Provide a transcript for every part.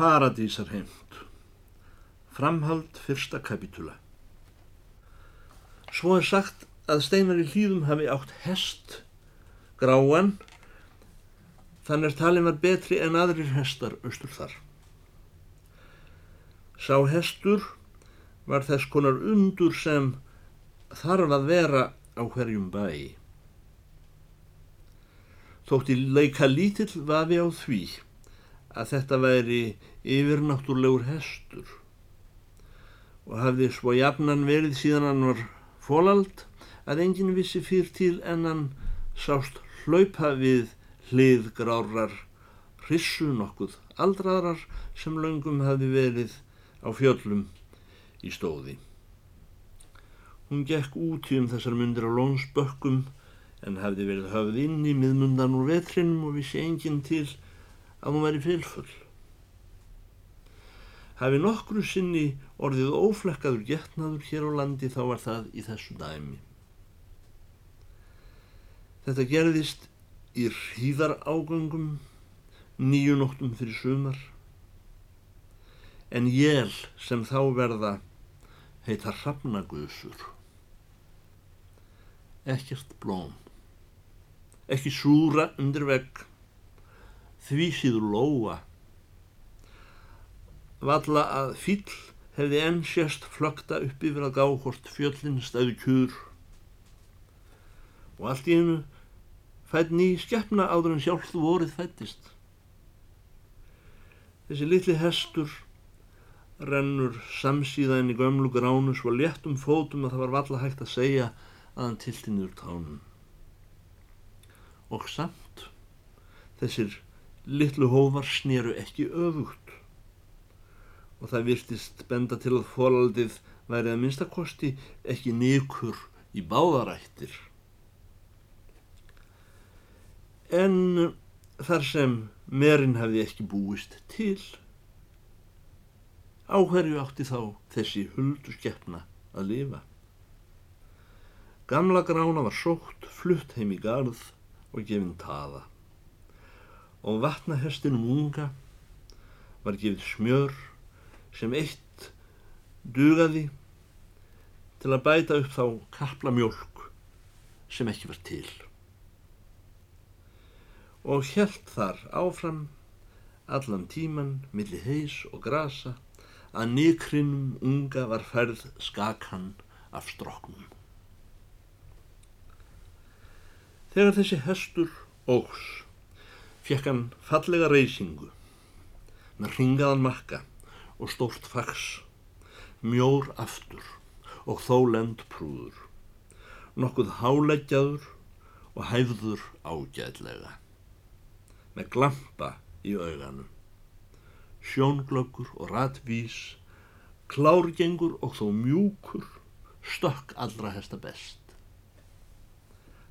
Paradísarheimt Framhald fyrsta kapitula Svo er sagt að steinar í hlýðum hafi átt hest gráan þannig að talin var betri en aðrir hestar austur þar. Sá hestur var þess konar undur sem þarf að vera á hverjum bæi. Þótti leika lítill vafi á því að þetta væri yfirnáttúrlegur hestur og hafði svo jafnan verið síðan hann var fólald að enginn vissi fyrr til en hann sást hlaupa við hlið grárar hrissu nokkuð aldraðrar sem löngum hafði verið á fjöllum í stóði. Hún gekk úti um þessar myndir á lónsbökkum en hafði verið höfð inn í miðmundan úr vetrinum og vissi enginn til að hún væri fylfull. Hafi nokkru sinni orðið óflekkaður getnaður hér á landi þá var það í þessu dæmi. Þetta gerðist í hríðar ágöngum nýju nóttum fyrir sumar en jél sem þá verða heita hrafnagusur. Ekkert blóm, ekki súra undir vegg, því síður lóa. Valla að fýll hefði enn sérst flögta upp yfir að gá hvort fjöllin stæði kjur og allt í hennu fætt ný skeppna áður en sjálf vorið fættist. Þessi litli hestur rennur samsíðan í gömlu gránu svo léttum fótum að það var valla hægt að segja að hann tilti niður tánum. Og samt, þessir litlu hófar snéru ekki öfugt og það virtist benda til að fólaldið væri að minnstakosti ekki nikur í báðarættir. En þar sem merin hefði ekki búist til, áhverju átti þá þessi huldu skeppna að lifa. Gamla grána var sótt, flutt heim í garð og gefinn taða og vatnahestinum unga var gefið smjör sem eitt dugaði til að bæta upp þá kapla mjölk sem ekki var til. Og helt þar áfram allan tíman milli heis og grasa að nýkrinum unga var færð skakan af stroknum. Þegar þessi hestur ógs fekk hann fallega reysingu með ringaðan makka og stórt fags, mjór aftur og þó lend prúður, nokkuð háleggjaður og hæfður ágætlega, með glampa í auganum, sjónglöggur og ratvís, klárgengur og þó mjúkur, stökk allra hesta best.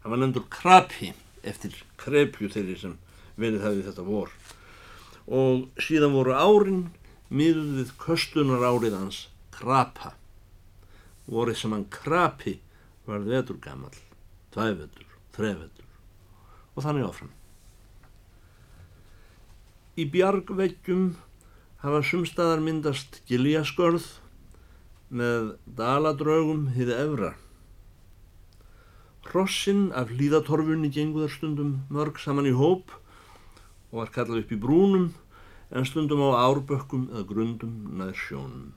Hann var nefndur krapi eftir krepju þeirri sem verið hafið þetta vor. Og síðan voru árin miðuð við köstunar árið hans krapa. Vorið sem hann krapi var vetur gammal tvævetur, þrevetur og þannig áfram. Í bjargveggjum hafa sumstaðar myndast giljaskörð með daladraugum hýði efra. Hrossin af hlýðatorfunni genguðar stundum mörg saman í hóp og var kallað upp í brúnum en stundum á árbökkum eða grundum nær sjónum.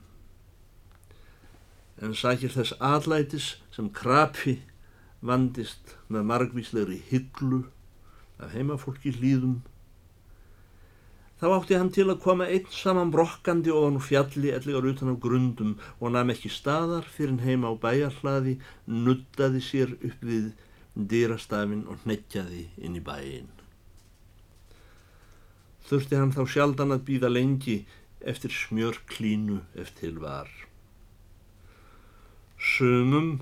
En sækir þess aðlætis sem krapi vandist með margvíslegri hygglu af heimafólki hlýðum Þá átti hann til að koma einn saman brokkandi ofan úr fjalli ellegar utan á grundum og nam ekki staðar fyrir heima á bæjarhlaði, nuttaði sér upp við dýrastafinn og hnettjaði inn í bæin. Þurfti hann þá sjaldan að býða lengi eftir smjör klínu eftir var. Sumum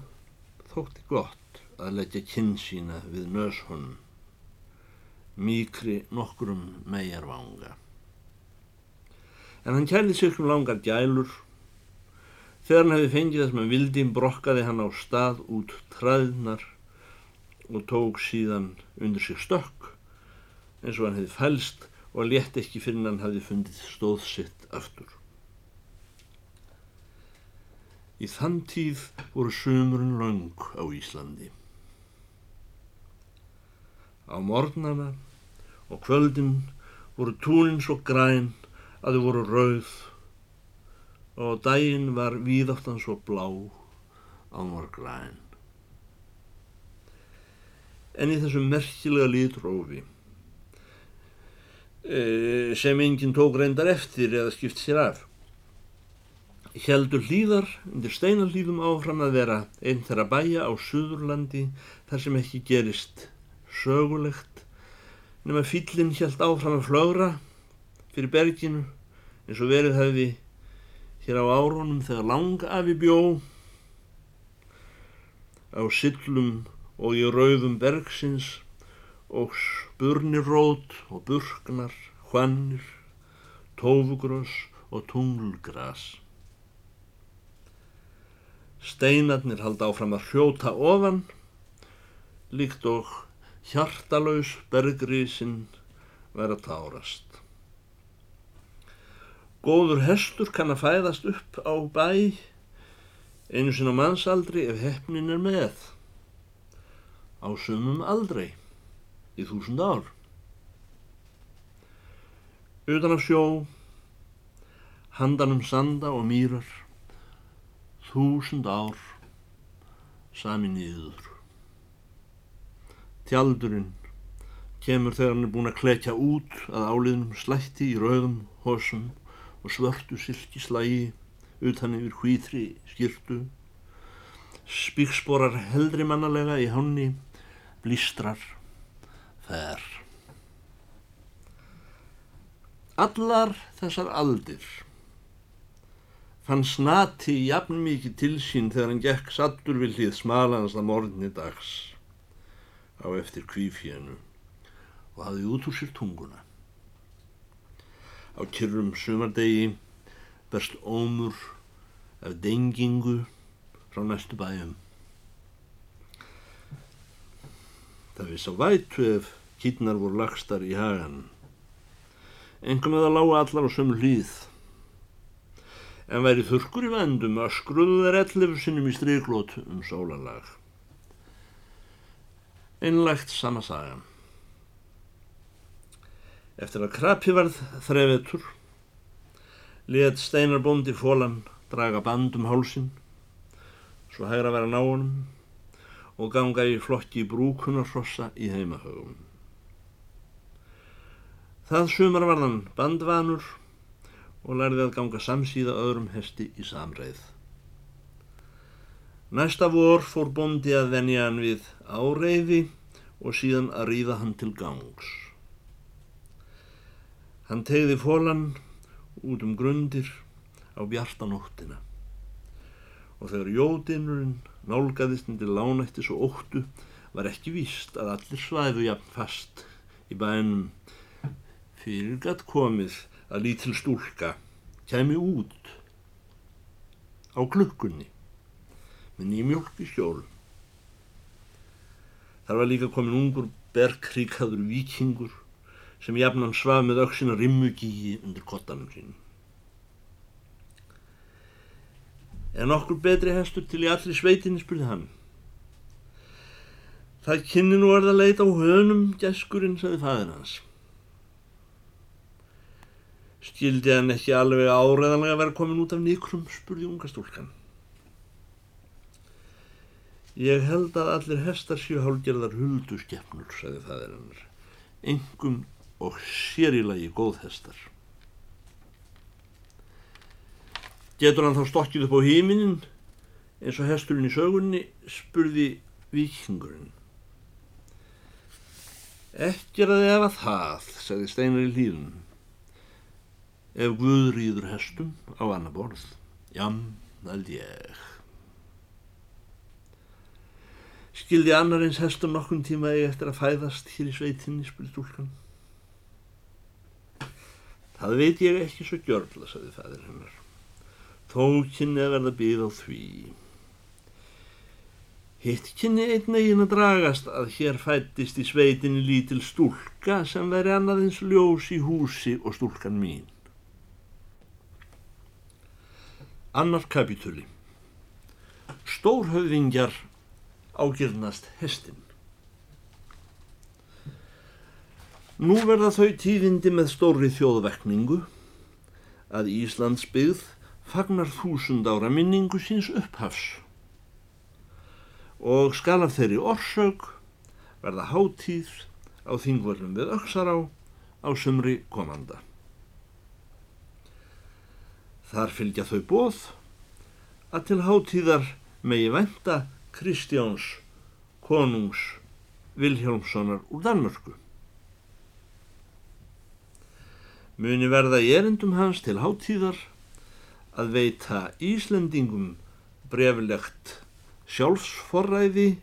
þótti gott að leggja kinn sína við nöshunn, mýkri nokkurum megarvanga en hann kærði sig um langar gælur. Þegar hann hefði fengið þess með vildin brokkaði hann á stað út træðnar og tók síðan undir sig stökk eins og hann hefði fælst og létt ekki fyrir hann hafi fundið stóð sitt aftur. Í þann tíð voru sömurinn laung á Íslandi. Á morgnana og kvöldin voru túnin svo græn að þau voru rauð og daginn var víðáttan svo blá að hann var græn. En í þessum merkilega lítrófi e, sem enginn tók reyndar eftir eða skipt sér af. Heldur hlýðar undir steinarlýðum áfram að vera einn þeirra bæja á Suðurlandi þar sem ekki gerist sögulegt nema fýllin helt áfram að flögra fyrir berginu eins og verið hefði hér á árónum þegar langafi bjó á sillum og í rauðum bergsins og spurnirót og burknar, hvannir, tófugrös og tunglgras. Steinarnir halda áfram að hrjóta ofan, líkt og hjartalauðs bergrísinn vera tárast. Góður hestur kann að fæðast upp á bæ einu sinn á mannsaldri ef hefnin er með á sumum aldrei í þúsund ár. Utan af sjó handanum sanda og mýrar þúsund ár sami nýður tjaldurinn kemur þegar hann er búin að klekja út að áliðnum slætti í rauðum hosum og svörtu silkislægi utan yfir hvítri skýrtu, spíksporar heldri mannalega í hánni, blístrar, fer. Allar þessar aldir fann snati jafn mikið til sín þegar hann gekk sattur við hlið smalans að morgunni dags á eftir kvífjenu og hafði út úr sér tunguna. Á kyrrum sumardegi berst ómur af dengingu frá næstu bæjum. Það viss á vætu ef kýtnar voru lagstar í hagan. Engum eða lága allar á sömu hlýð. En væri þurkur í vendum að skruðu þeir ellefu sinnum í stryglót um sólalag. Einlægt sama saga. Eftir að krapi varð þrevetur let Steinar bóndi fólan draga band um hálsin svo hægra vera náunum og ganga í flokki brúkunarfrossa í heimahögum. Það sumar varðan bandvanur og lærði að ganga samsíða öðrum hesti í samreið. Næsta vor fór bóndi að venja hann við áreiði og síðan að ríða hann til gangs. Hann tegði fólan út um grundir á bjartanóttina og þegar jódinurinn nálgæðist undir lánættis og óttu var ekki víst að allir svæðu jafn fast í bænum fyrir gatt komið að lítil stúlka kemi út á klukkunni með nýmjólk í skjól. Þar var líka komin ungur bergkríkaður vikingur sem jafnan svaf með auksina rimmugíi undir kottanum sínum. En okkur betri hestur til í allir sveitinni, spurði hann. Það kynni nú að leita á hönum, geskurinn, saði fæðin hans. Skildi hann ekki alveg áreðanlega að vera komin út af nýkrum, spurði unga stúlkan. Ég held að allir hestar séu hálgerðar huldu skeppnur, saði fæðin hans. Engum og sérilagi góðhestar. Getur hann þá stokkið upp á híminin eins og hesturinn í sögunni spurði vikingurinn. Ekki er að efa það, sagði Steinar í hlýðun. Ef Guð rýður hestum á annar borð, jam, nald ég. Skildi annar eins hestum nokkun tíma eftir að fæðast hér í sveitinni, spurði stúlkan. Það veit ég ekki svo gjörla, saði fæðir hennar. Þó kynni að verða byggð á því. Hitt kynni einnegin að dragast að hér fættist í sveitinni lítil stúlka sem veri annaðins ljós í húsi og stúlkan mín. Annar kapitúli Stórhauðingjar ágjörnast hestin. Nú verða þau tíðindi með stóri þjóðvekningu að Íslands byggð fagnar þúsund ára minningu síns upphafs og skal af þeirri orsög verða hátíð á þingvöldum við Öksará á sumri komanda. Þar fylgja þau bóð að til hátíðar megi venda Kristjáns konungs Vilhjálmssonar úr Danmörku. Muni verða í erindum hans til hátíðar að veita Íslendingum breflegt Sjálfsforræði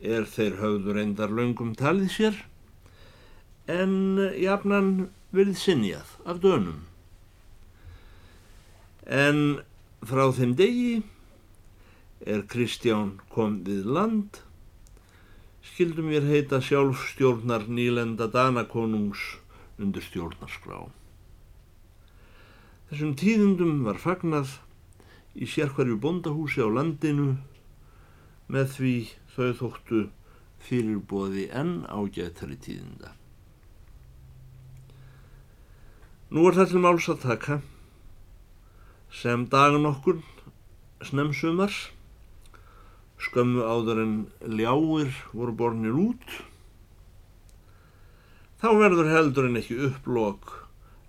er þeir höfður endar löngum talið sér en jafnan verið sinjað af dönum. En frá þeim degi er Kristján kom við land, skildum ég heita sjálfstjórnar nýlenda Danakonungs undir stjórnarskrá. Þessum tíðundum var fagnað í sérkvarju bondahúsi á landinu með því þau þóttu fyrirbóði enn ágættari tíðinda. Nú er það til máls að taka sem dagan okkur snemsumars skömmu áður en ljáir voru bornir út þá verður heldur en ekki upplokk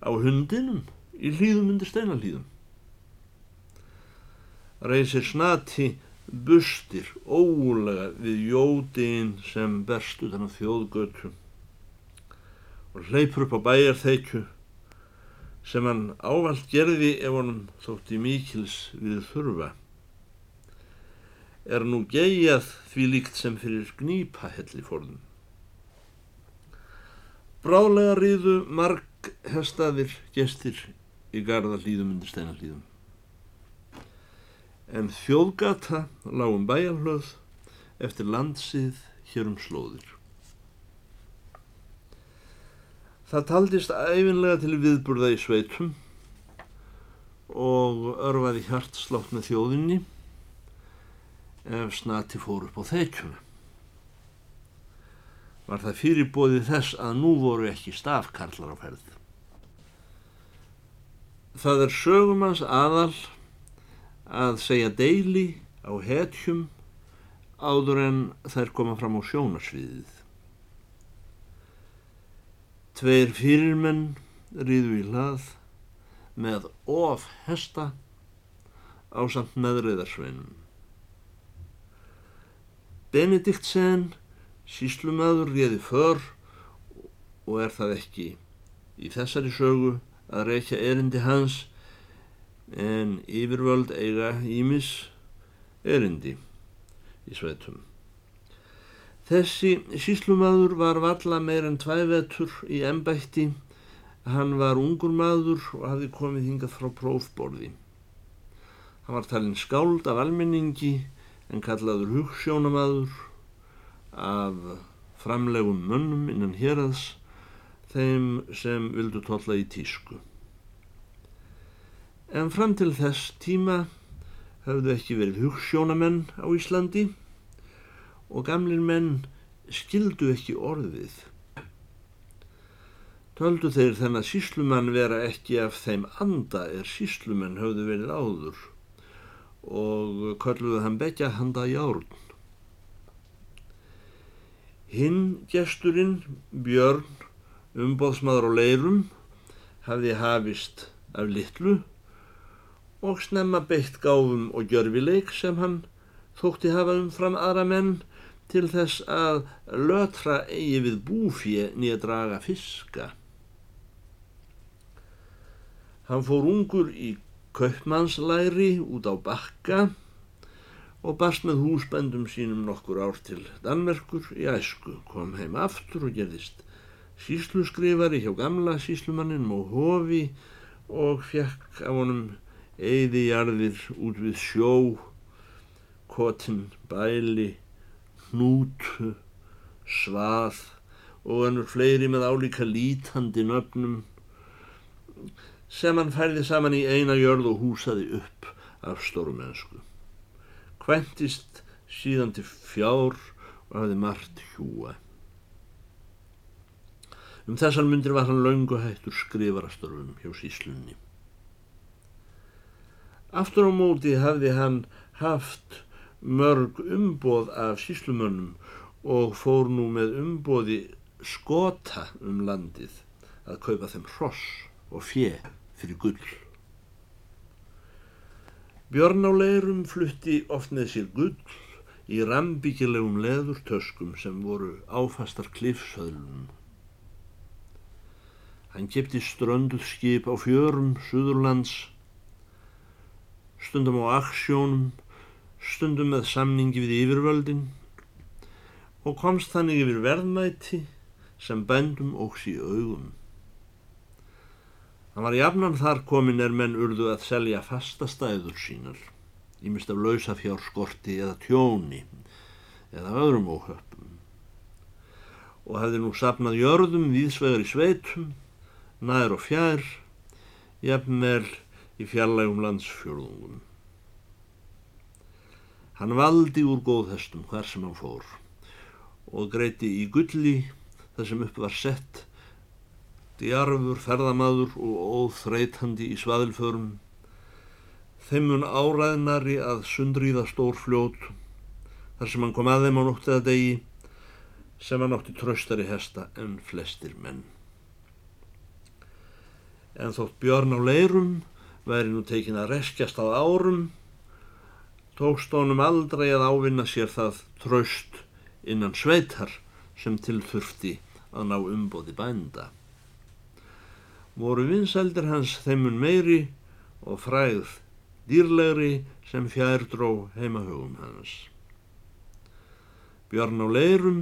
á hundinum í hlýðum undir steinalýðum. Reysir snati bustir ólega við jódin sem berst utan á þjóðgötu og hleypur upp á bæjarþeikju sem hann ávalt gerði ef honum þótti mikils við þurfa er nú gegjað því líkt sem fyrir gnýpa helli fórðum. Brálega riðu marg hestaðir gestir í garda hlýðum undir steinallýðum en þjóðgata lágum bæjarhlöð eftir landsið hér um slóðir. Það taldist æfinlega til viðburða í sveitum og örfaði hjartslátt með þjóðinni ef snati fór upp á þeikjuna. Var það fyrirbóðið þess að nú voru ekki stafkarlar á ferð. Það er sögumans aðal að segja deili á hetjum áður en þær koma fram á sjónarsviðið. Tveir fyrirmenn riðu í hlað með of hesta á samt meðriðarsveinum. Benediktsen, síslumadur, riði för og er það ekki í þessari sögu að reykja erindi hans en yfirvöld eiga ímis erindi í sveitum. Þessi síslumadur var valla meir en tvævetur í embætti, hann var ungur maður og hafði komið hingað frá prófborði. Hann var talinn skáld af almenningi en kallaður hugssjónamadur af framlegum mönnum innan hérads þeim sem vildu tolla í tísku. En fram til þess tíma höfðu ekki verið hugssjónamenn á Íslandi og gamlir menn skildu ekki orðið. Töldu þeir þennan síslumann vera ekki af þeim anda er síslumenn höfðu verið áður og kalluðu hann begja handa járn. Hinn gesturinn, Björn, umbóðsmaður á leirum, hafði hafist af litlu og snemma beitt gáfum og gjörfileik sem hann þótti hafa umfram aðra menn til þess að lötra eigi við búfje nýja draga fiska. Hann fór ungur í kaupmannslæri út á bakka og barst með húsbændum sínum nokkur ár til Danmerkur í æsku, kom heim aftur og gerðist sísluskrifari hjá gamla síslumanninum og hofi og fekk á honum eyði jarðir út við sjó kotin, bæli, hnútu, svað og ennur fleiri með álíka lítandi nöfnum sem hann færði saman í eina jörð og húsaði upp af stórumennsku. Kventist síðan til fjár og hafði margt hjúa. Um þessan myndir var hann laungu hættur skrifarastörfum hjá síslunni. Aftur á móti hafði hann haft mörg umboð af síslumönnum og fór nú með umboði skota um landið að kaupa þeim hross og fjö fyrir gull. Björn á leirum flutti oft með sér gull í rambíkilegum leðurtöskum sem voru áfastar klifsöðlunum. Hann kipti strönduð skip á fjörum Suðurlands, stundum á aksjónum, stundum með samningi við yfirvöldin og komst þannig yfir verðmæti sem bændum óks í augum. Hann var jafnan þar komin er menn urðu að selja fasta stæður sínar, ímest af lausafjárskorti eða tjóni eða öðrum óhöppum og hefði nú sapnað jörðum víðsvegar í sveitum, nær og fjær, jafnvel í fjarlægum landsfjörðungum. Hann valdi úr góðhestum hver sem hann fór og greiti í gulli þar sem upp var sett djarfur ferðamadur og óþreytandi í svaðilförum þeimun áræðnari að sundríða stór fljót þar sem hann kom að þeim á nóttið að degi sem hann átti tröstari hesta en flestir menn. En þótt björn á leirum væri nú tekin að reskjast á árum tókst honum aldrei að ávinna sér það tröst innan sveitar sem tilþurfti að ná umbóði bænda. Voru vinsældir hans þeimun meiri og fræð dýrlegri sem fjær dró heimahögum hans. Björn á leirum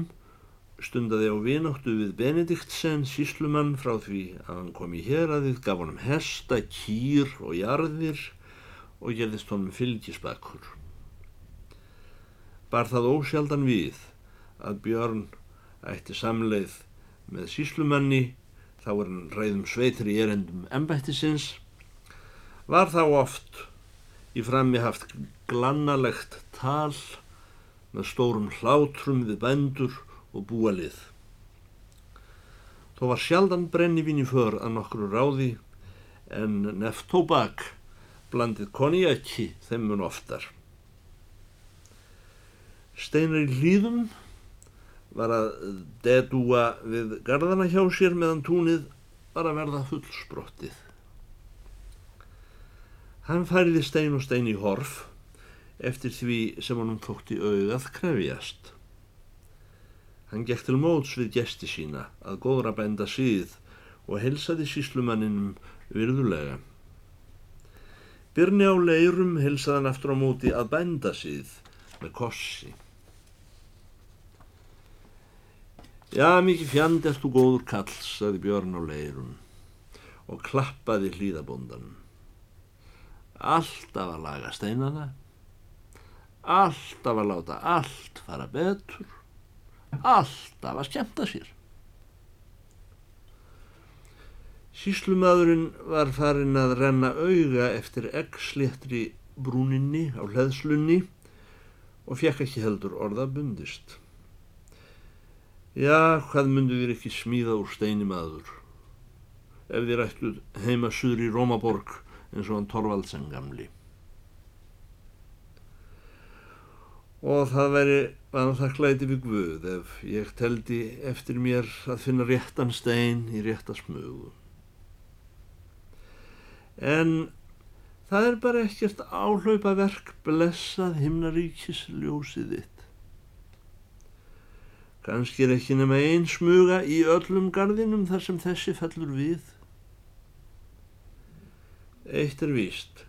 stundaði á vináttu við Benediktsen síslumann frá því að hann kom í héradið, gaf honum hesta, kýr og jarðir og gerðist honum fylgisbakkur. Bar það ósjaldan við að Björn ætti samleið með síslumanni, þá er hann reyðum sveitir í erendum embættisins, var þá oft í frammi haft glannalegt tal með stórum hlátrum við bændur og búalið. Þó var sjaldan brennivín í för að nokkru ráði en neftóbak blandið konjaki þeimun oftar. Steinar í hlýðum var að dedúa við gardana hjá sér meðan túnið var að verða fullsbrottið. Hann færiði stein og stein í horf eftir því sem honum þótti auðað krefjast. Hann gekk til móts við gesti sína að góðra bænda síð og helsaði síslumanninum virðulega. Byrni á leirum helsaði hann aftur á móti að bænda síð með kossi. Já, mikið fjand erst þú góður kall, saði Björn á leirun og klappaði hlýðabondan. Alltaf að laga steinana, alltaf að láta allt fara betur, alltaf að skemta sér. Síslumadurinn var farin að renna auga eftir eggsléttri brúninni á hleðslunni og fekk ekki heldur orða bundist. Já, hvað myndu þér ekki smíða úr steini maður ef þér ættuð heima suður í Rómaborg eins og hann Torvaldsen gamli. Og það væri að þakklæti við Guð ef ég teldi eftir mér að finna réttan stein í rétta smögu. En það er bara ekkert áhlaupa verk blessað himnaríkis ljósið þitt. Ganski er ekki nema einn smuga í öllum gardinum þar sem þessi fellur við. Eitt er víst.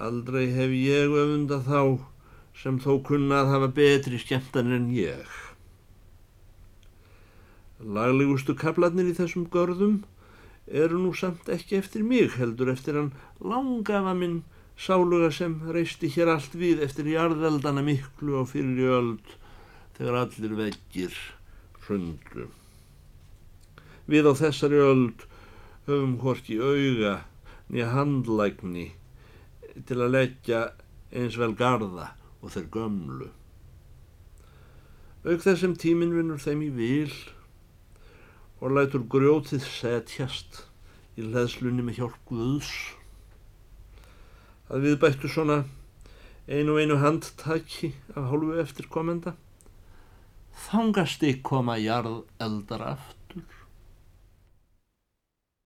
Aldrei hef ég öfunda þá sem þó kunna að hafa betri skemmtan en ég. Laglegustu kaplarnir í þessum görðum eru nú samt ekki eftir mig heldur eftir hann langafa minn sáluga sem reisti hér allt við eftir jarðeldana miklu og fyrir í öld þegar allir veggir hrundu. Við á þessari öld höfum hvorki auga nýja handlægni til að leggja eins vel garda og þeir gömlu. Auk þessum tímin vinnur þeim í vil og lætur grjótið setjast í leðslunni með hjálp Guðs. Að við bættu svona einu einu handtaki af hálfu eftir komenda. Þangasti koma jarð eldar aft